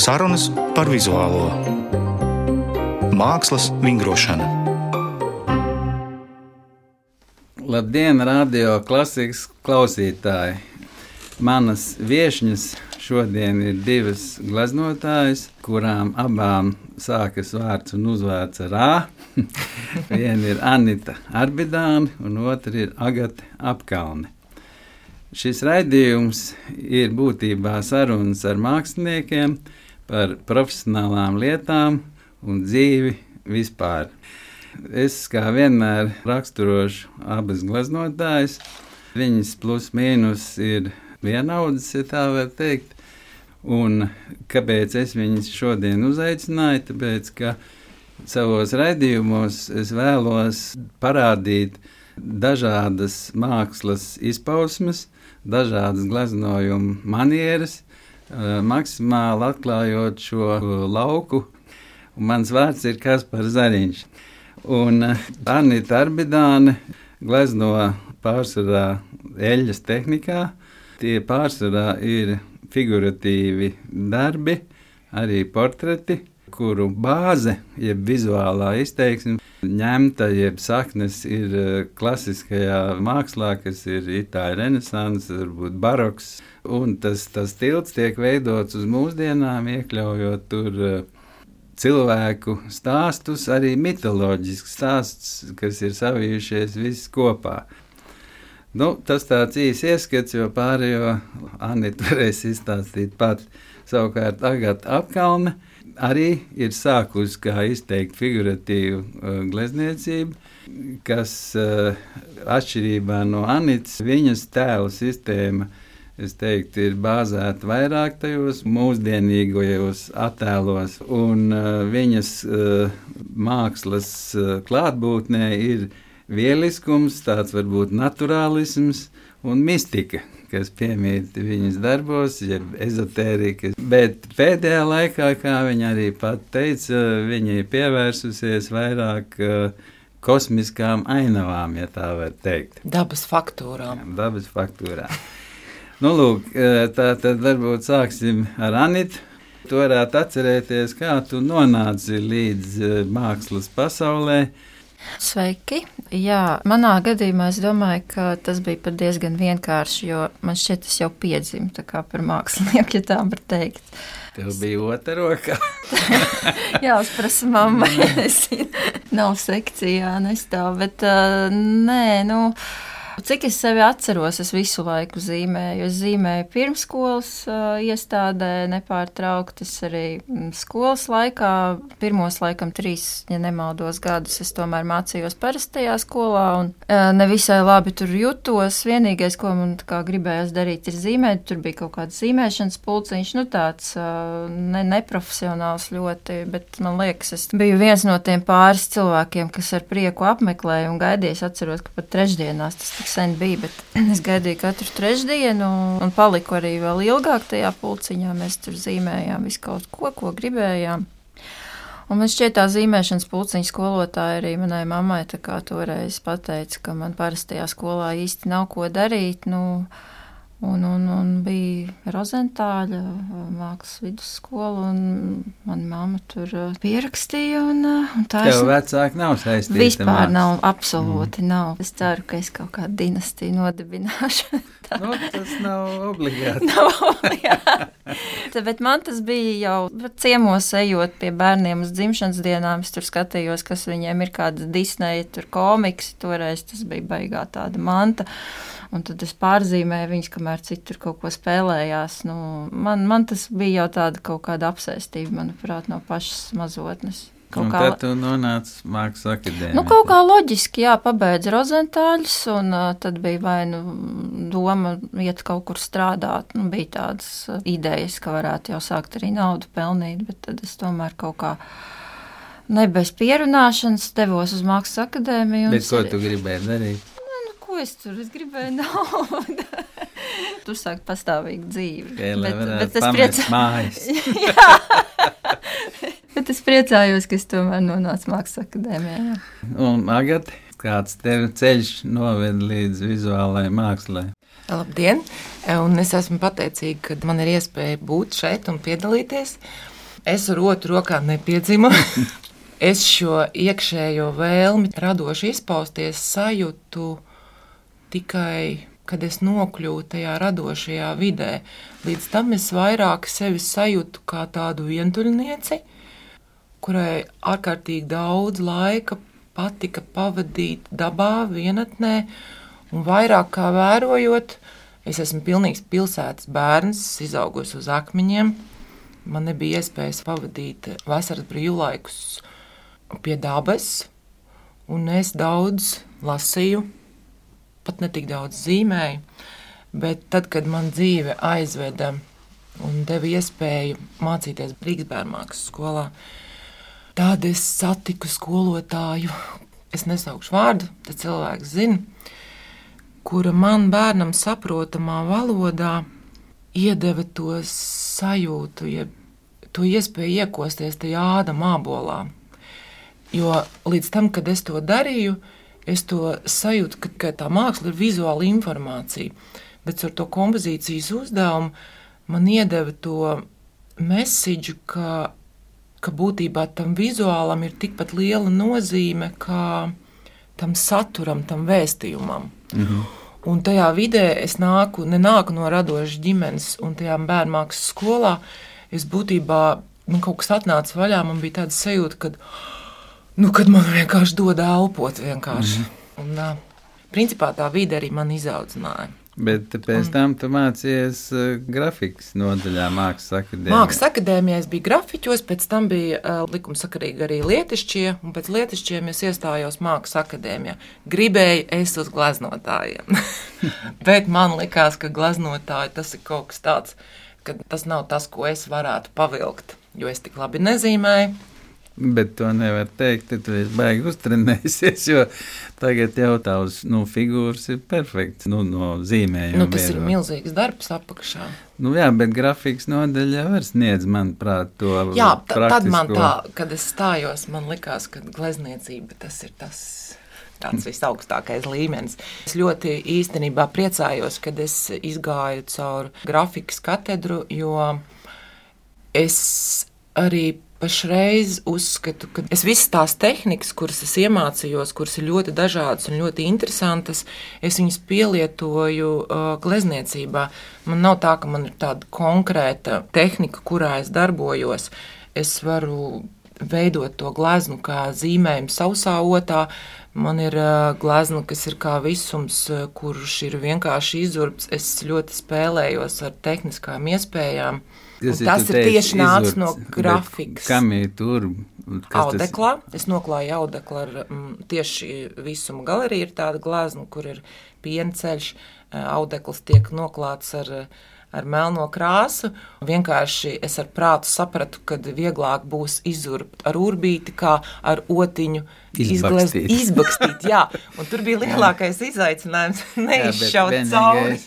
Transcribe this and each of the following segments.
Sarunas par vizuālo mākslas vingrošanu. Labdien, radio klasikas klausītāji! Manas viesņas šodien ir divas gleznotājas, kurām abām sākas vārds un uzvārds ar A. Viena ir Anita Arbidāne, un otra ir Agate Apkalne. Šis raidījums ir būtībā sarunas ar māksliniekiem par profesionālām lietām un dzīvi vispār. Es kā vienmēr raksturošu abas gleznotājas. Viņas plus mīnus ir vienaudas, ja tā var teikt. Un kāpēc es viņus šodien uzaicināju? Tāpēc, ka savos raidījumos es vēlos parādīt dažādas mākslas izpausmes, dažādas gleznojuma manieres, maksimāli atklājot šo lauku. Un mans vārds ir Kaspars Zariņš. Un Anita Arbidāne glezno pārsvarā eļļas tehnikā. Tie pārsvarā ir figuratīvi darbi, arī portreti, kuru bāze, jeb vizuālā izteiksme, ņemta, jeb saknes ir klasiskajā mākslā, kas ir itāļu renesanss, varbūt baroks. Un tas, tas tilts tiek veidots uz mūsdienām, iekļaujot tur cilvēku stāstus, arī mitoloģiskus stāstus, kas ir savijušies visi kopā. Nu, tas tāds īsts ieskats, jo pārējo Anita varēs izstāstīt pat. Savukārt Agata apkalne arī ir sākusi kā izteikt figuratīvu uh, glezniecību, kas uh, atšķirībā no Anitas, viņas tēla sistēma, es teiktu, ir bāzēta vairāk tajos mūsdienīgajos attēlos, un uh, viņas uh, mākslas uh, klātbūtnē ir vieliskums, tāds varbūt naturālisms un mistika, kas piemīt viņas darbos, jeb ezotērika. Bet pēdējā laikā, kā viņa arī pat teica, viņa ir pievērsusies vairāk uh, kosmiskām ainavām, ja tā var teikt. Dabas faktūrām. Jā, dabas faktūrām. nu, lūk, tā tad varbūt sāksim ar Anitu. Tu varētu atcerēties, kā tu nonāci līdz mākslas pasaulē. Sveiki! Jā, manā gadījumā es domāju, ka tas bija pat diezgan vienkārši, jo man šķiet, tas jau piedzima par mākslinieku, ja tā var teikt. Tev bija otra roka. Jā, es prasu mammai, es nav sekcijā nestāv, bet uh, nē, nu. Cik es sevi atceros, es visu laiku zīmēju. Es zīmēju pirmsskolas uh, iestādē, nepārtraukti. Es arī skolas laikā, pirmos laikam trīs, ja nemaldos gadus, es tomēr mācījos parastajā skolā un uh, nevisai labi tur jutos. Vienīgais, ko man gribējās darīt, ir zīmēt. Tur bija kaut kāds zīmēšanas pulciņš, nu tāds uh, ne, neprofesionāls ļoti, bet man liekas, es biju viens no tiem pāris cilvēkiem, kas ar prieku apmeklēja un gaidīja. Es atceros, ka pat trešdienās tas sen bija, bet es gaidīju katru trešdienu un paliku arī vēl ilgāk tajā pulciņā. Mēs tur zīmējām visu kaut ko, ko gribējām. Un man šķiet, tā zīmēšanas pulciņa skolotāja arī manai mammai toreiz pateica, ka man parastajā skolā īsti nav ko darīt. Nu, Un, un, un bija Rozentāļa mākslas vidusskola, un mana mamma tur pierakstīja. Un, un tā. Tev vecāki nav saistīti. Vispār nav, absolūti mm. nav. Es ceru, ka es kaut kādu dinastiju nodibināšu. nu, tas nav obligāti. nav obligāti. Bet man tas bija jau ciemos ejot pie bērniem uz dzimšanas dienām. Es tur skatījos, kas viņiem ir kāda Disneja, tur komiks. Toreiz tas bija baigā tāda manta. Un tad es pārzīmēju viņus, kamēr citur kaut ko spēlējās. Nu, man, man tas bija jau tāda kaut kāda apsēstība, manuprāt, no pašas mazotnes. Kaut un kā tā tu nonāci mākslas akadēmijā. Nu, kaut kā loģiski, jā, pabeidz rozentāļus, un uh, tad bija vai nu doma iet kaut kur strādāt. Nu, bija tādas idejas, ka varētu jau sākt arī naudu pelnīt, bet tad es tomēr kaut kā ne bez pierunāšanas devos uz mākslas akadēmiju. Bet ko tu gribēji darīt? Ko es tur es gribēju naudu. tur sāk pastāvīgi dzīve. Okay, bet, bet es priecājos. bet es priecājos, ka es tomēr nonācu mākslas akadēmijā. Un Agat, kāds tev ceļš noved līdz vizuālajai mākslai? Labdien! Un es esmu pateicīga, ka man ir iespēja būt šeit un piedalīties. Es ar otru rokā nepiedzimu. es šo iekšējo vēlmi, radoši izpausties, sajūtu tikai, kad es nokļuvu tajā radošajā vidē. Līdz tam es vairāk sevi sajūtu kā tādu vientuļnieci, kurai ārkārtīgi daudz laika patika pavadīt dabā, vienatnē, un vairāk kā vērojot, es esmu pilnīgs pilsētas bērns, izaugusi uz akmeņiem. Man nebija iespējas pavadīt vasaras brīvlaikus pie dabas, un es daudz lasīju, pat ne tik daudz zīmēju. Bet tad, kad man dzīve aizveda un deva iespēju mācīties Rīgas bērnu mākslas skolā, Tad es satiku skolotāju, es nesaukšu vārdu, tad cilvēks zina, kura man bērnam saprotamā valodā iedeva to sajūtu, jeb to iespēju iekosties tajā āda mābolā. Jo līdz tam, kad es to darīju, es to sajūtu, ka, ka tā māksla ir vizuāla informācija, bet ar to kompozīcijas uzdevumu man iedeva to mēsīģu, ka ka būtībā tam vizuālam ir tikpat liela nozīme kā tam saturam, tam vēstījumam. Mhm. Un tajā vidē es nāku, nenāku no radošas ģimenes, un tajā bērnu mākslas skolā es būtībā man kaut kas atnāca vaļā. Man bija tāda sajūta, ka, nu, kad man vienkārši dod elpot. Vienkārši. Mhm. Un, principā tā vide arī man izaudzināja. Bet pēc un, tam tu mācījies uh, grafikas nodaļā, Mākslas akadēmijā. Mākslas akadēmijā es biju grafiķos, pēc tam bija uh, likumsakarīgi arī lietišķie, un pēc lietišķiem es iestājos Mākslas akadēmijā. Gribēju es uz glaznotājiem, bet man likās, ka glaznotāji tas ir kaut kas tāds, ka tas nav tas, ko es varētu pavilkt, jo es tik labi nezīmēju. Bet to nevar teikt, ka tu esi baigi uztrenējies, jo tagad jau tavs nu, figūras ir perfekts nu, no zīmējuma. Nu, tas ir milzīgs darbs apakšā. Nu, jā, bet grafikas nodaļa jau sniedz, manuprāt, to. Jā, tad man tā, kad es stājos, man likās, ka glezniecība tas ir tas tāds visaugstākais līmenis. Es ļoti īstenībā priecājos, kad es izgāju cauri grafikas katedru, jo es arī pašreiz uzskatu, ka es visas tās tehnikas, kuras es iemācījos, kuras ir ļoti dažādas un ļoti interesantas, es viņas pielietoju uh, glezniecībā. Man nav tā, ka man ir tāda konkrēta tehnika, kurā es darbojos. Es varu veidot to gleznu kā zīmējumu sausā otā. Man ir uh, glezna, kas ir kā visums, uh, kurš ir vienkārši izurbts. Es ļoti spēlējos ar tehniskām iespējām. Uh, Tas, tas ir, ir tieši nācis no grafikas. Kam ir tur? Audeklā. Es noklāju audeklu ar mm, tieši visuma galeriju. Ir tāda glāzna, kur ir piena ceļš. Audekls tiek noklāts ar, ar melno krāsu. Vienkārši es ar prātu sapratu, ka vieglāk būs izurbt ar urbīti, kā ar otiņu izglezīt. Izbakstīt, jā. Un tur bija lielākais izaicinājums neizšaut cauri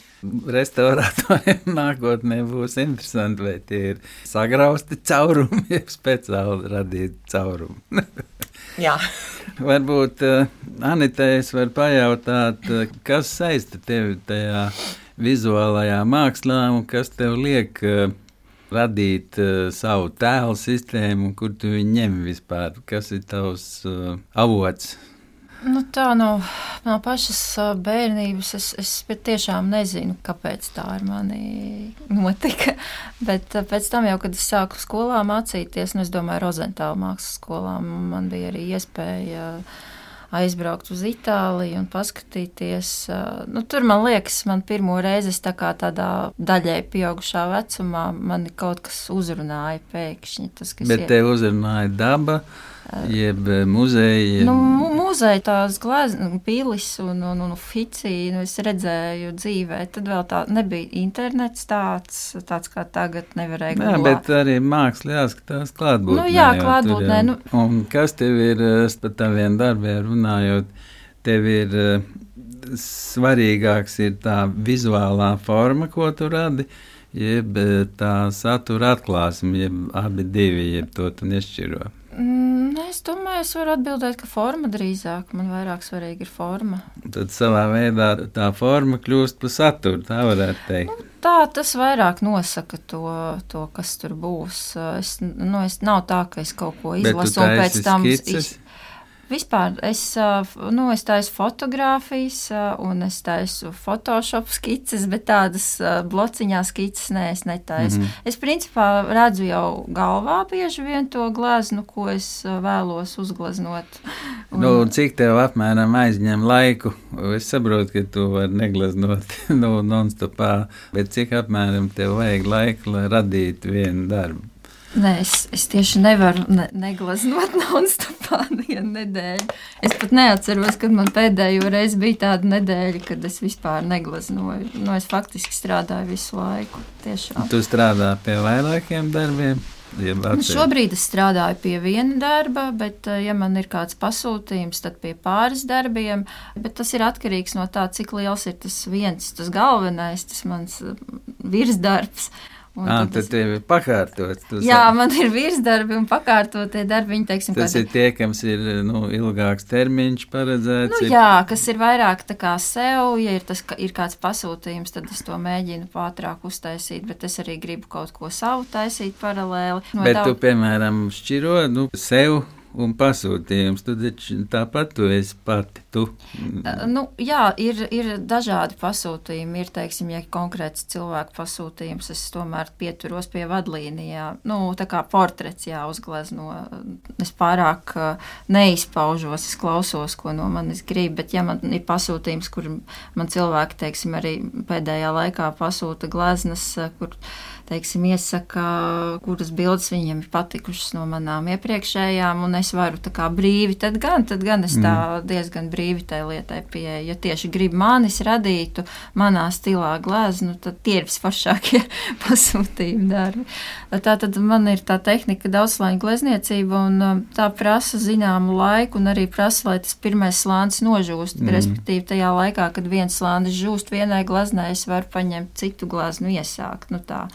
restauratoriem nākotnē būs interesanti, vai tie ir sagrausti caurumi, jeb speciāli radīti caurumi. Jā. Varbūt uh, Anitē es varu pajautāt, uh, kas saista tevi tajā vizuālajā mākslā un kas tev liek uh, radīt uh, savu tēlu sistēmu, kur tu viņu ņem vispār, kas ir tavs uh, avots Nu, tā no, no pašas bērnības es, es tiešām nezinu, kāpēc tā ar mani notika. Bet pēc tam, jau, kad es sāku skolā mācīties, nu, es domāju, Rozentāla mākslas skolā, man bija arī iespēja aizbraukt uz Itāliju un paskatīties. Nu, tur man liekas, man pirmo reizi es tā kā tādā daļai pieaugušā vecumā man kaut kas uzrunāja pēkšņi. Tas, Bet tev uzrunāja daba Jeb eh, muzeja. Nu, muzeja tās glezniecības, pilis un, un, un ficiju nu, es redzēju dzīvē. Tad vēl tā nebija internets tāds, tāds kā tagad nevarēja būt. Jā, bet arī māksla jāskatās klātbūtnē. Nu, jā, klātbūtnē. Nu. Un kas tev ir eh, par taviem darbiem runājot? Tev ir eh, svarīgāks ir tā vizuālā forma, ko tu radi jeb tā satura atklāsme, jeb abi divi, jeb to tu nešķiro. Mm, Es domāju, es varu atbildēt, ka forma drīzāk man vairāk svarīga ir forma. Tad savā veidā tā forma kļūst par saturu, tā varētu teikt. Nu, tā tas vairāk nosaka to, to kas tur būs. Es, nu, es nav tā, ka es kaut ko izlasu un pēc tam. Skices? Vispār es, nu, es taisu fotografijas, un es taisu Photoshop skices, bet tādas blociņā skices nē, es netaisu. Mm -hmm. Es principā redzu jau galvā bieži vien to gleznu, ko es vēlos uzgleznot. Un... Nu, cik tev apmēram aizņem laiku? Es saprotu, ka tu vari negleznot nu, non-stopā, bet cik apmēram tev vajag laiku, lai radītu vienu darbu? Nē, es, es tieši nevaru ne, neglaznot non-stopā vienu nedēļu. Es pat neatceros, kad man pēdējo reizi bija tāda nedēļa, kad es vispār neglaznoju. Nu, es faktiski strādāju visu laiku. Tiešām. Tu strādā pie vairākiem darbiem? Nu, šobrīd es strādāju pie viena darba, bet, eh, ja man ir kāds pasūtījums, tad pie pāris darbiem. Bet tas ir atkarīgs no tā, cik liels ir tas viens, tas galvenais, tas mans eh, virsdarbs. À, tad, tad tev ir pakārtots. Jā, sāc. man ir virsdarbi un pakārtotie darbi. Viņi, teiksim, tas ir tie, kam ir nu, ilgāks termiņš paredzēts. Nu, ir... Jā, kas ir vairāk tā kā sev, ja ir, tas, ir kāds pasūtījums, tad es to mēģinu pātrāk uztaisīt, bet es arī gribu kaut ko savu taisīt paralēli. No bet tā... tu, piemēram, šķiro nu, sev un pasūtījums. Taču tāpat tu esi pati. Tu. Uh, nu, jā, ir, ir dažādi pasūtījumi. Ir, teiksim, ja konkrēts cilvēku pasūtījums, es tomēr pieturos pie vadlīnijām. Nu, tā kā portrets jāuzglezno. Es pārāk uh, neizpaužos, es klausos, ko no manis grib, bet ja man ir pasūtījums, kur man cilvēki, teiksim, arī pēdējā laikā pasūta gleznas, uh, kur teiksim, iesaka, kuras bildes viņiem ir patikušas no manām iepriekšējām, un es varu tā kā brīvi, tad gan, tad gan es tā mm. diezgan brīvi tai lietai pieeju. Ja tieši grib manis radītu manā stilā gleznu, tad tie ir visforšākie pasūtījumi darbi. Tā tad man ir tā tehnika daudzslāņu glezniecība, un um, tā prasa zināmu laiku, un arī prasa, lai tas pirmais slānis nožūst. Mm. Respektīvi, tajā laikā, kad viens slānis žūst vienai gleznai, es varu paņemt citu gleznu iesākt. Nu, tā.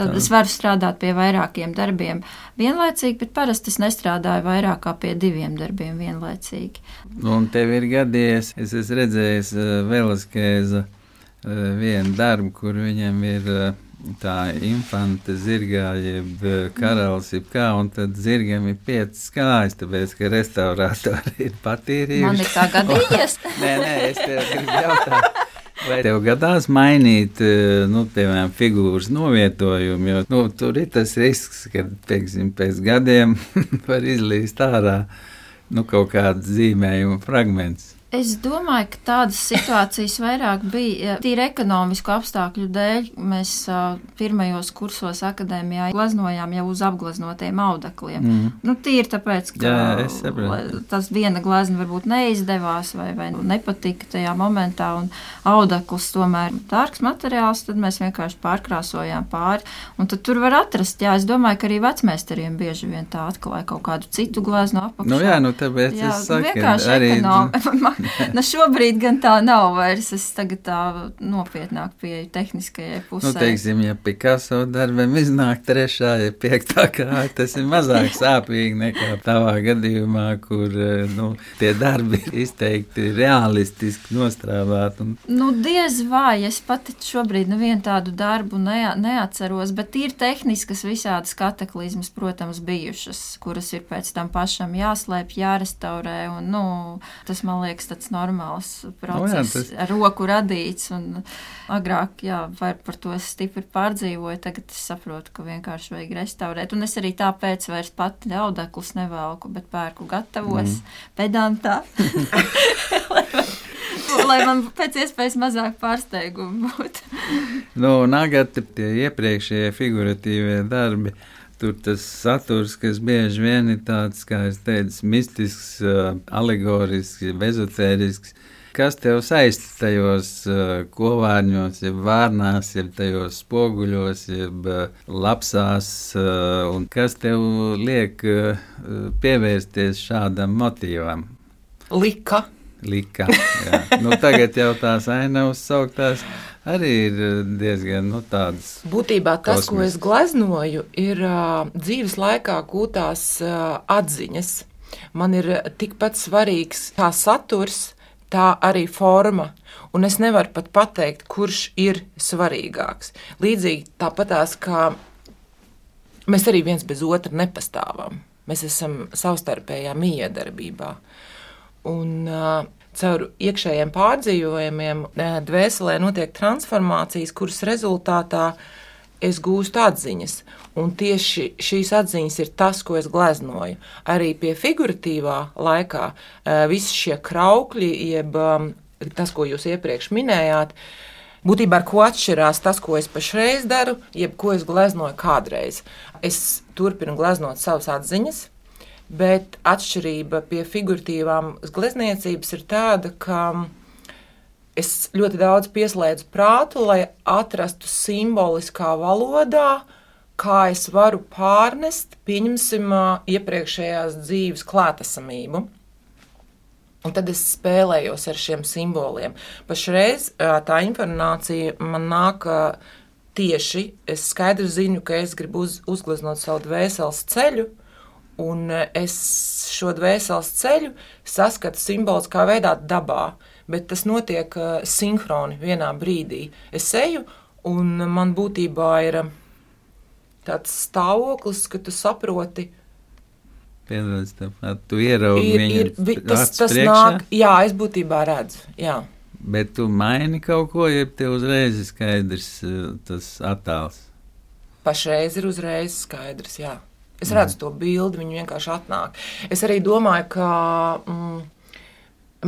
Tad es varu strādāt pie vairākiem darbiem vienlaicīgi, bet parasti es nestrādāju vairāk kā pie diviem darbiem vienlaicīgi. Un tev ir gadījies, es esmu redzējis uh, Velaskēza uh, vienu darbu, kur viņam ir uh, tā infanta zirgā, jeb karalis, jeb kā, un tad zirgam ir piecas kājas, tāpēc, ka restaurātori ir patīrījuši. Man ir tā gadījies? nē, nē, es tev gribu jautāt. Vai tev gadās mainīt, eh, nu, piemēram, figūras novietojumu? Jo nu, tur ir tas risks, ka teiksim, pēc gadiem var izlīst ārā nu, kaut kāds zīmējuma fragments. Es domāju, ka tādas situācijas vairāk bija tīri ekonomisku apstākļu dēļ. Mēs uh, pirmajos kursos akadēmijā gleznojām jau uz apgleznotiem audekliem. Mm. Nu, tīri tāpēc, ka Jā, tas viena glezna varbūt neizdevās vai, vai nepatika tajā momentā, un audekls tomēr ir dārgs materiāls, tad mēs vienkārši pārkrāsojām pāri. Un tad tur var atrast, jā, es domāju, ka arī vecmēsteriem bieži vien tā atklāja kaut kādu citu gleznu apakšā. Nu, jā, nu tāpēc jā, es saku, arī... ekonomi. nu, šobrīd gan tā nav vairs. Es tagad tā nopietnāk pieeju tehniskajai pusē. Nu, teiksim, ja Picasso darbam iznāk trešā, ja piektā kāja, tas ir mazāk sāpīgi nekā tavā gadījumā, kur nu, tie darbi ir izteikti realistiski nostrādāti. Un... Nu, diez vai es pati šobrīd nevienu tādu darbu nea, neatceros, bet ir tehniskas visādas kataklizmas, protams, bijušas, kuras ir pēc tam pašam jāslēpj, jārestaurē. Un, nu, tas man liekas tāds normāls process, no, jā, tas... ar roku radīts. Agrāk, jā, par to es stipri pārdzīvoju, tagad es saprotu, ka vienkārši vajag restaurēt. Un es arī tāpēc vairs pati audeklus nevelku, bet pērku gatavos mm. pedantā. lai man pēc iespējas mazāk pārsteigumu būtu. nu, Nagati tie iepriekšējie figuratīvie darbi Tur tas saturs, kas bieži vien ir tāds, kā es teicu, mistisks, alegorisks, ezotērisks. Kas tev saista tajos kovārņos, jeb vārnās, jeb tajos spoguļos, jeb lapsās, un kas tev liek pievērsties šādam motīvam? Lika. Lika. Jā. Nu, tagad jau tās ainavas sauktās arī ir diezgan nu, tādas. Būtībā tas, kosmis. ko es gleznoju, ir uh, dzīves laikā gūtās uh, atziņas. Man ir tikpat svarīgs kā saturs, tā arī forma. Un es nevaru pat pateikt, kurš ir svarīgāks. Līdzīgi tāpatās kā mēs arī viens bez otra nepastāvam. Mēs esam savstarpējā miedarbībā. Un uh, caur iekšējiem pārdzīvojumiem dvēselē notiek transformācijas, kuras rezultātā es gūstu atziņas. Un tieši šīs atziņas ir tas, ko es gleznoju. Arī pie figuratīvā laikā visi šie kraukļi, jeb tas, ko jūs iepriekš minējāt, būtībā ar ko atšķirās tas, ko es pašreiz daru, jeb ko es gleznoju kādreiz. Es turpinu gleznot savas atziņas, bet atšķirība pie figuratīvām glezniecības ir tāda, ka es ļoti daudz pieslēdzu prātu, lai atrastu simboliskā valodā, kā es varu pārnest, pieņemsim, iepriekšējās dzīves klātesamību. Un tad es spēlējos ar šiem simboliem. Pašreiz tā informācija man nāk tieši. Es skaidri zinu, ka es gribu uz, uzgleznot savu dvēseles ceļu, un es šo dvēseles ceļu saskatu simboliskā veidā dabā, bet tas notiek sinhroni vienā brīdī. Es eju, un man būtībā ir tāds stāvoklis, ka tu saproti. Piedodies, tu ieraugi Ir, viņu tas, tas priekšā, nāk, jā, es būtībā redzu. Jā. Bet tu maini kaut ko, ja tev uzreiz ir skaidrs eh, tas attēls. Pašreiz ir uzreiz skaidrs, jā. Es redzu to bildi, viņi vienkārši atnāk. Es arī domāju, ka mm,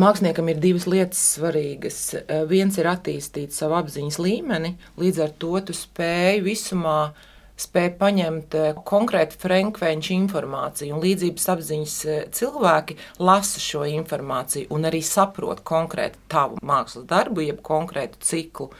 māksliniekam ir divas lietas svarīgas. Eh, Viens ir attīstīt savu apziņas līmeni, līdz ar to tu spēj visumā spēj paņemt eh, konkrētu frekvenču informāciju, un līdzības apziņas eh, cilvēki lasa šo informāciju un arī saprot konkrētu tavu mākslas darbu, jeb konkrētu ciklu.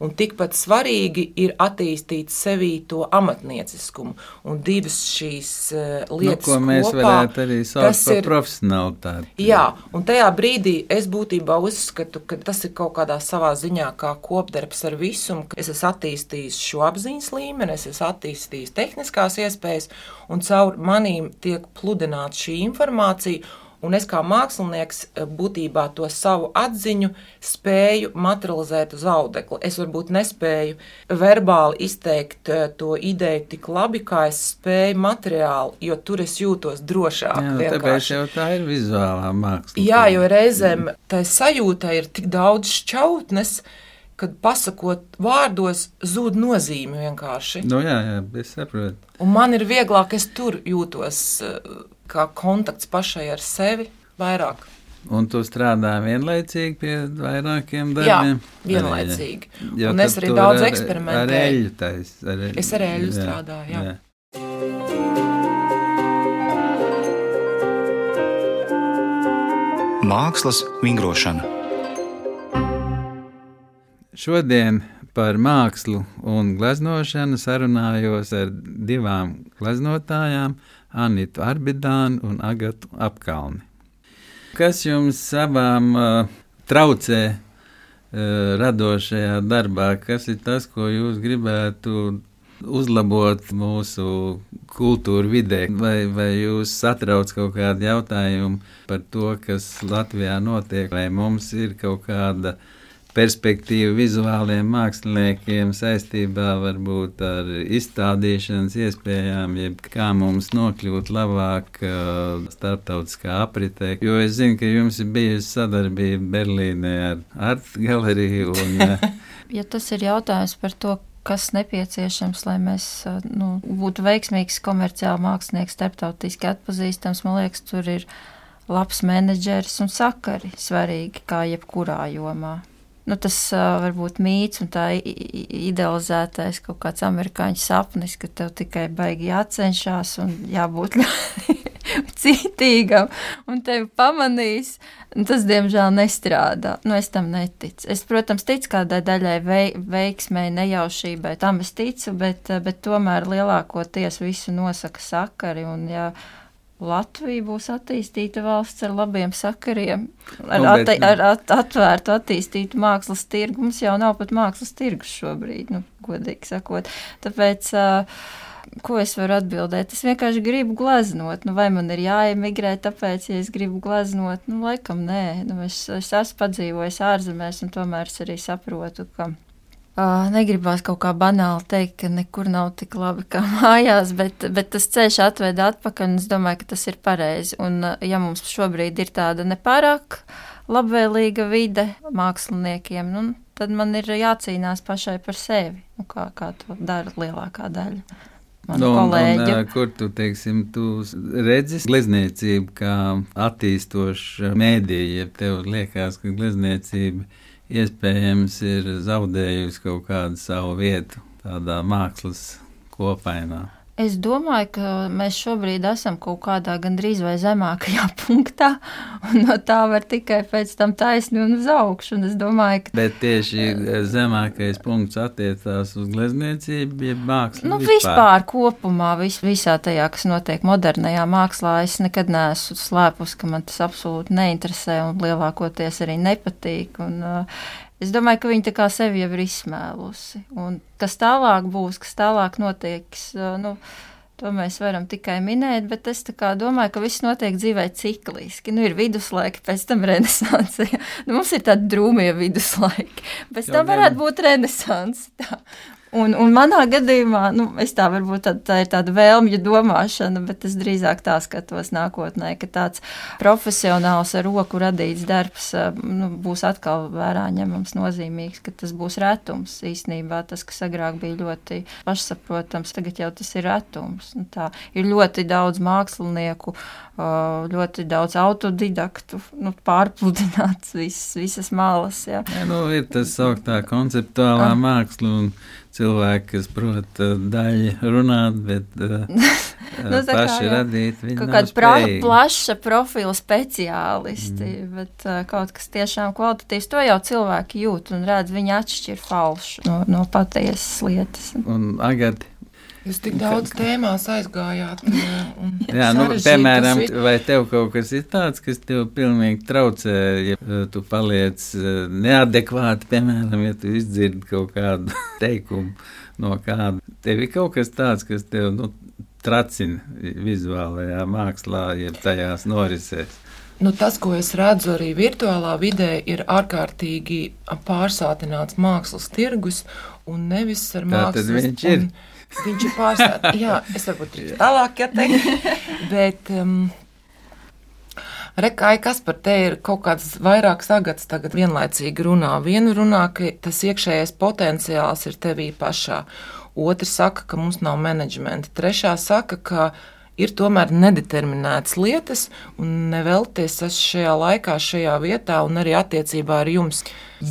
Un tikpat svarīgi ir attīstīt sevī to amatnieciskumu. Un divas šīs eh, Nu, lietas, ko mēs kopā, varētu arī saukt par profesionālitāti. Jā, un tajā brīdī es būtībā uzskatu, ka tas ir kaut kādā savā ziņā kā kopdarbs ar visumu. ka Es esmu attīstījis šo apziņas līmeni, es esmu attīstījis tehniskās iespējas, un caur manīm tiek pludināta šī informācija. Un es kā mākslinieks eh, būtībā to savu atziņu spēju materializēt uz audekla. Es varbūt nespēju verbāli izteikt eh, to ideju tik labi, kā es spēju materiāli, jo tur es jūtos drošāk. Jā, tāpēc jau tā ir vizuālā māksla. Jā, jo reizēm tā sajūta ir tik daudz šķautnes, kad pasakot vārdos, zūd nozīme vienkārši. Nu, jā, jā, es saprotu. Un man ir vieglāk, es tur jūtos eh, kā kontakts pašai ar sevi vairāk. Un tu strādā vienlaicīgi pie vairākiem Jā, darbiem? vienlaicīgi. Jo Un es arī daudz ar- eksperimentēju. Ar eļļu tais, ar eļļu. Es ar eļļu strādāju, jā. Mākslas vingrošana. Šodien par mākslu un gleznošanu sarunājos ar divām gleznotājām, Anitu Arbidānu un Agatu Apkalni. Kas jums abām uh, traucē uh, radošajā darbā? Kas ir tas, ko jūs gribētu uzlabot mūsu kultūra vidē, vai, vai jūs satrauc kaut kādu jautājumu par to, kas Latvijā notiek, vai mums ir kaut kāda perspektīva vizuāliem māksliniekiem saistībā varbūt ar izstādīšanas iespējām, jeb kā mums nokļūt labāk uh, starptautiskā apritē. Jo es zinu, ka jums ir bijusi sadarbība Berlīnē ar Art galeriju un uh, Ja tas ir jautājums par to, kas nepieciešams, lai mēs uh, nu, būtu veiksmīgs komerciāli mākslinieks, starptautiski atpazīstams, man liekas, tur ir labs menedžeris un sakari svarīgi kā jebkurā jomā. Nu, tas uh, var būt mīts un tā idealizētais kaut kāds amerikāņu sapnis, ka tev tikai baigi jācenšas un jābūt ļoti cītīgam, un tevi pamanīs. Un Tas, diemžēl, nestrādā. Nu, es tam neticu. Es, protams, ticu kādai daļai vei, veiksmēji, nejaušībai, tam es ticu, bet, bet tomēr lielākoties visu nosaka sakari. Un, ja Latvija būs attīstīta valsts ar labiem sakariem, ar, Nu, bet- ar at, atvērtu, attīstītu mākslas tirgu. Mums jau nav pat mākslas tirgus šobrīd, nu, godīgi sakot. Tāpēc, ko es varu atbildēt? Es vienkārši gribu gleznot. Nu, vai man ir jāemigrē, tāpēc, ja es gribu gleznot, nu, laikam nē. Nu, es, es esmu padzīvojis ārzemēs, un tomēr es arī saprotu, ka. Uh, negribās kaut kā banāli teikt, ka nekur nav tik labi kā mājās, bet, bet tas ceļš atved atpakaļ, un es domāju, ka tas ir pareizi. Un, uh, ja mums šobrīd ir tāda nepārāk labvēlīga vide māksliniekiem, nu, tad man ir jācīnās pašai par sevi, nu, kā, kā to dara lielākā daļa Nu, un, un, kur tu, teiksim, tu redzi glezniecību kā attīstošu mēdīju, ja tev liekas, ka glezniecība iespējams ir zaudējusi kaut kādu savu vietu tādā mākslas kopainā. Es domāju, ka mēs šobrīd esam kaut kādā gandrīz vai zemākajā punktā, un no tā var tikai pēc tam taisni un uz augšu. Un domāju, ka Bet tieši zemākais punkts attiecās uz glezniecību, jeb mākslu. nu, vispār kopumā, vis, visā tajā, kas notiek modernajā mākslā, es nekad neesmu slēpus, ka man tas absolūti neinteresē un lielākoties arī nepatīk. Un, uh, Es domāju, ka kā sevi jau ir izsmēlusi. Un kas tālāk būs, kas tālāk notiks, nu, to mēs varam tikai minēt, bet es domāju, ka viss notiek dzīvē cikliski. Nu, ir viduslaiki, pēc tam renesanse. Nu, mums ir tādi drūmie viduslaiki. Pēc Jā, tam varētu būt renesanse. Tā. Un, un manā gadījumā, nu, es tā varbūt tā, tā ir tāda vēlmju domāšana, bet es drīzāk tā skatos nākotnē, ka tāds profesionāls ar roku radīts darbs eh, nu, būs atkal vērā ņemams nozīmīgs, ka tas būs retums īstenībā. Tas, kas agrāk bija ļoti pašsaprotams, tagad jau tas ir retums. Nu, tā ir ļoti daudz mākslinieku, uh, ļoti daudz autodidaktu, nu, pārpludināts visas, visas malas. Jā. Ja, nu, ir tas sauktā konceptuālā Ah. māksla un cilvēki, kas prot daļi runāt, bet uh, Nu, kā, paši jā. radīt. viņi Kaut kāda pra, plaša profila speciālisti, mm. bet uh, kaut kas tiešām kvalitatīvs. To jau cilvēki jūt un redz, viņi atšķir falšu no, no patiesas lietas. Un agati, Jūs tik daudz tēmās aizgājāt. Un, jā, nu, piemēram, vai tev kaut kas ir tāds, kas tev pilnīgi traucē, ja uh, tu paliec uh, neadekvāti, piemēram, ja tu izdzirdi kaut kādu teikumu no kāda. Tev ir kaut kas tāds, kas tev, nu, tracina vizuālajā mākslā, jeb tajās norisēs. Nu, tas, ko es redzu arī virtuālā vidē, ir ārkārtīgi pārsātināts mākslas tirgus un nevis ar Tā tad mākslas. viņš ir. Viņš ir pārsātināts. Jā, es varbūt drīkst tālāk, ja teikt. Bet, um, Rekai, kas par te ir kaut kāds vairāk sagats, tagad vienlaicīgi runā. Vienu runā, ka tas iekšējais potenciāls ir tevī pašā. Otra saka, ka mums nav menedžmenta. Trešā saka, ka ir tomēr nedeterminētas lietas, un nevelties es šajā laikā, šajā vietā, un arī attiecībā ar jums.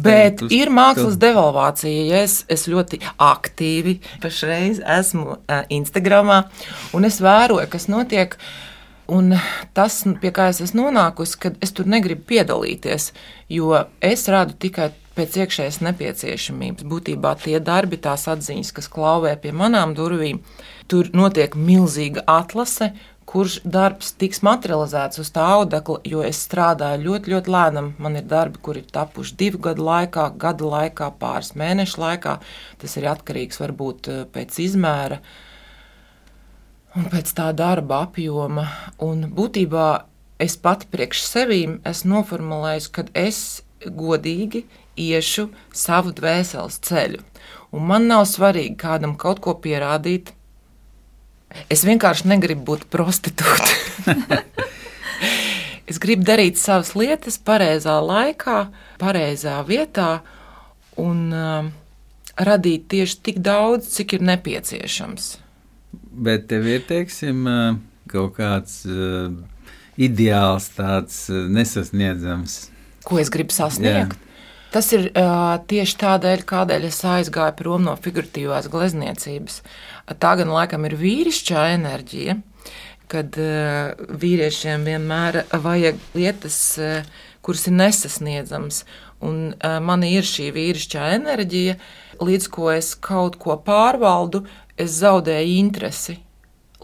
Bet uz- ir mākslas tu- devalvācija, ja es, es ļoti aktīvi pašreiz esmu uh, Instagramā, un es vēroju, kas notiek. Un tas, pie kā es esmu nonākusi, kad es tur negribu piedalīties, jo es rādu tikai pēc iekšējas nepieciešamības. Būtībā tie darbi, tās atziņas, kas klauvē pie manām durvīm, tur notiek milzīga atlase, kurš darbs tiks materializēts uz tā audekla, jo es strādāju ļoti, ļoti lēnām. Man ir darbi, kur ir tapuši divu gadu laikā, gada laikā, pāris mēnešu laikā. Tas ir atkarīgs varbūt eh, pēc izmēra un pēc tā darba apjoma. Un būtībā es pati priekš sevīm esmu noformulējusi, ka es godīgi iešu savu dvēseles ceļu. Un man nav svarīgi kādam kaut ko pierādīt. Es vienkārši negribu būt prostitūta. es gribu darīt savas lietas pareizā laikā, pareizā vietā un um, radīt tieši tik daudz, cik ir nepieciešams. Bet tev ir, teiksim, ā, kaut kāds uh, ideāls, tāds uh, nesasniedzams. Ko es gribu sasniegt? Jā. Tas ir uh, tieši tādēļ, kādēļ es aizgāju prom no figuratīvās glezniecības. Tā gan laikam ir vīrišķā enerģija, kad uh, vīriešiem vienmēr vajag lietas, uh, kuras ir nesasniedzamas. Un uh, man ir šī vīrišķā enerģija, līdz ko es kaut ko pārvaldu, es zaudēju interesi.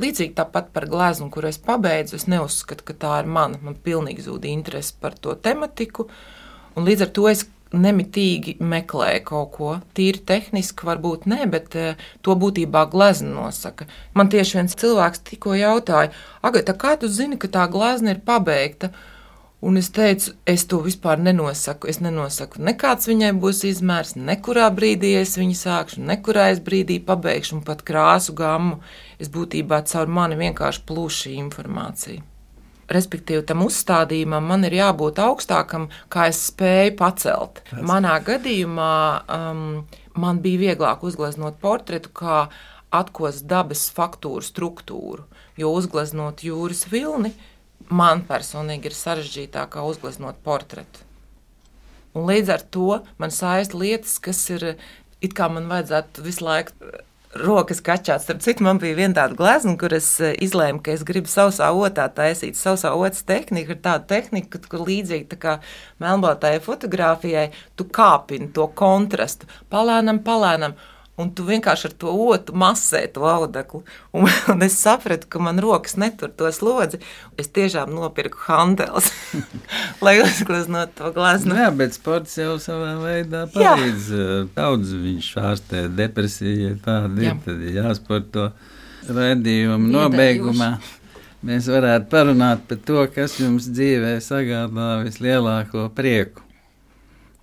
Līdzīgi tāpat par gleznu, kur es pabeidzu, es neuzskatu, ka tā ir mana. Man pilnīgi zūd interese par to tematiku, un līdz ar to es nemitīgi meklēju kaut ko. Tīri tehniski, varbūt ne, bet uh, to būtībā glezna nosaka. Man tieši viens cilvēks tikko jautāja, Agata, kā tu zini, ka tā glezna ir pabeigta? Un es teicu, es to vispār nenosaku. Es nenosaku, nekāds viņai būs izmērs, nekurā brīdī es viņu sākšu, nekurā es brīdī pabeigšu, un pat krāsu gammu. Es būtībā caur mani vienkārši plūšu šī informācija. Respektīvi, tam uzstādījumam man ir jābūt augstākam, kā es spēju pacelt. Pēc. Manā gadījumā um, man bija vieglāk uzgleznot portretu, kā atkost dabas faktūru struktūru, jo uzgleznot jūras vilni man personīgi ir sarežģītāk uzgleznot portretu. Un līdz ar to man saista lietas, kas ir it kā man vajadzētu visu laiku rokas kačāts. Starp citu, man bija viena tāda glezna, kur es eh, izlēmu, ka es gribu sausā otā taisīt. Sausā otras tehnika ir tāda tehnika, kur līdzīgi tā kā melnbaltajai fotografijai, tu kāpini to kontrastu palēnam, palēnam un tu vienkārši ar to otru masē to audeklu. Un, un es sapratu, ka man rokas netur to slodzi. Es tiešām nopirku handels, lai uzgleznot to glazūru. Jā, bet sports jau savā veidā palīdz. Jā. Daudz viņš ārstē depresiju, tāda Jā. ir, tad ir jāsporto raidījumu nobeigumā. Mēs varētu parunāt par to, kas jums dzīvē sagādā vislielāko prieku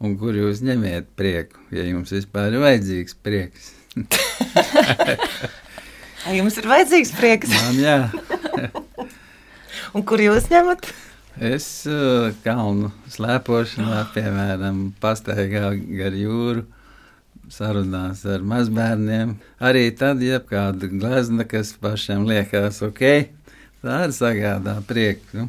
un kur jūs ņemiet prieku, ja jums vispār ir vajadzīgs prieks. Jums ir vajadzīgs prieks? Man, jā. un kur jūs ņemat? Es uh, kalnu slēpošanā, piemēram, pastaigā gar jūru, sarunās ar mazbērniem. Arī tad, ja kāda glezna, kas pašam liekas ok, tā ir sagādā prieku. Nu.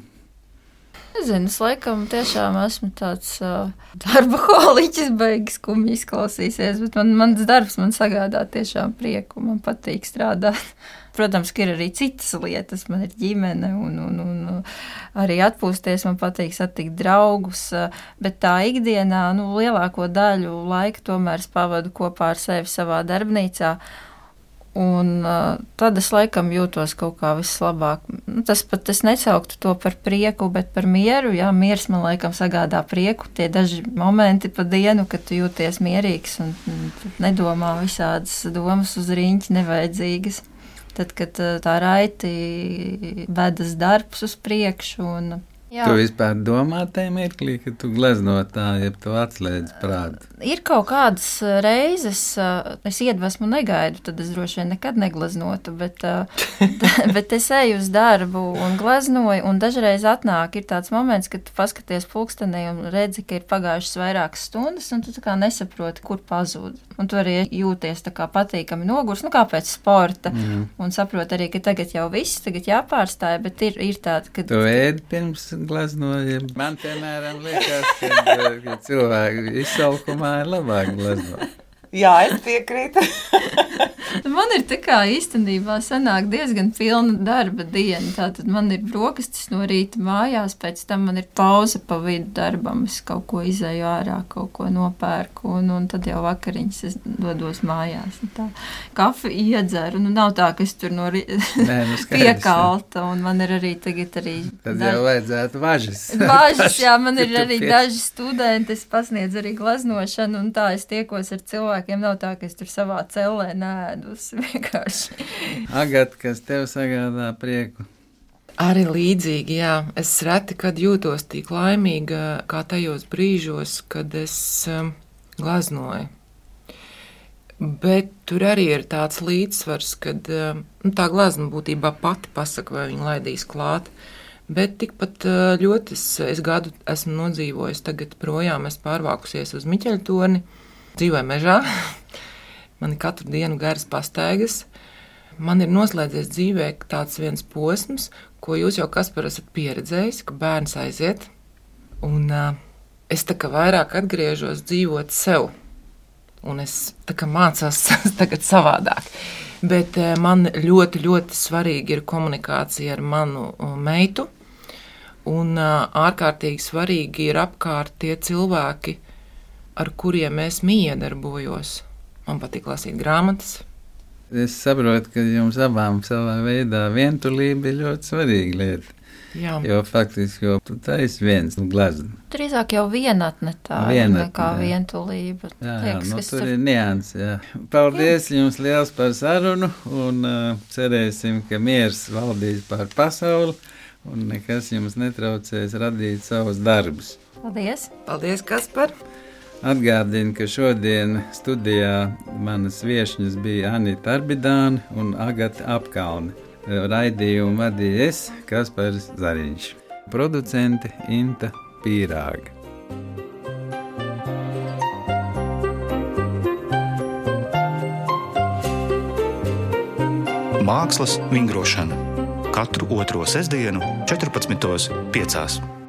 Nezinu, es laikam tiešām esmu tāds uh, darba holiķis, beigas kumji izklausīsies, bet man, mans darbs man sagādā tiešām prieku, man patīk strādāt. Protams, ka ir arī citas lietas, man ir ģimene un, un, un arī atpūsties, man patīk satikt draugus, bet tā ikdienā, nu, lielāko daļu laika tomēr pavadu kopā ar sevi savā darbnīcā. Un uh, tad es laikam jūtos kaut kā vislabāk. Nu, tas pat es nesauktu to par prieku, bet par mieru. Jā, miers man laikam sagādā prieku. Tie daži momenti pa dienu, kad tu jūties mierīgs un, un nedomā visādas domas uz rīņķi nevajadzīgas. Tad, kad uh, tā raiti vedas darbs uz priekšu un Jā. Tu vispār domā tajā mirklī, ka tu glezno tā, ja tu atslēdz prātu. Ir kaut kādas reizes, es iedvesmu negaidu, tad es droši vien nekad negleznotu, bet, bet es eju uz darbu un gleznoju, un dažreiz atnāk ir tāds moments, kad tu paskaties pulkstenī un redzi, ka ir pagājušas vairākas stundas, un tu tā kā nesaproti, kur pazūd. Un tu arī jūties tā kā patīkami nogurs, nu kā pēc sporta, mm. un saproti arī, ka tagad jau viss, tagad jāpārstāja, bet ir, ir tāda, ka... Tu ēdi pirms gleznojam. Man, piemēram, liekas, ka, ka cilvēki izsalkumā ir labāk gleznot. Jā, es piekrītu. man ir tā kā īstenībā sanāk diezgan pilna darba diena. Tātad man ir brokastis no rīta mājās, pēc tam man ir pauze pa vidu darbam. Es kaut ko izēju ārā, kaut ko nopērku, un, un tad jau vakariņas es dodos mājās. Tā kafiju iedzeru. Nu, nav tā, ka es tur no rīta nu piekalta, un man ir arī tagad arī. Tad daži... jau vajadzētu važas. Važas, jā, man ir arī daži studenti, es pasniedzu arī glaznošanu, un tā es tiekos ar cilvēkiem nav tā, ka es tur savā cellē nēdus vienkārši. Agat, kas tev sagādā prieku? Arī līdzīgi, jā. Es reti, kad jūtos tik laimīga, kā tajos brīžos, kad es um, glaznoju. Bet tur arī ir tāds līdzsvars, kad um, nu, tā glazma būtībā pati pasaka, vai viņa laidīs klāt. Bet tikpat uh, ļoti es, es gadu esmu nodzīvojis, tagad projām esmu pārvākusies uz Miķeļa torni dzīvoju mežā, man ir katru dienu garas pastaigas. Man ir noslēdzies dzīvē tāds viens posms, ko jūs jau kas par esat pieredzējis, ka bērns aiziet. Un uh, es tā kā vairāk atgriežos dzīvot sev. Un es mācos tagad savādāk. Bet uh, man ļoti, ļoti svarīgi ir komunikācija ar manu meitu. Un uh, ārkārtīgi svarīgi ir apkārt tie cilvēki, ar kuriem es miedarbojos. Man patīk lasīt grāmatas, Es saprotu, ka jums abām savā veidā vientulība ir ļoti svarīga lieta. Jā. Jo faktiski jau tu taisi viens glazūrs. Drīzāk jau vienatne tā Vienatne, nekā jā. vientulība. Jā, jā Liekas, nu, kas tur tur- ir nianses. jā. Paldies jā. jums liels par sarunu un uh, cerēsim, ka miers valdīs pār pasauli un nekas jums netraucēs radīt savus darbus. Paldies! Paldies, Kaspar! Atgādinu, ka šodien studijā manas viesņas bija Anita Arbidāna un Agata Apkaune. Raidījumu vadīja es, Kaspars Zariņš, producente Inta Pīrāga. Mākslas vingrošana katru otro sestdienu, 14.5.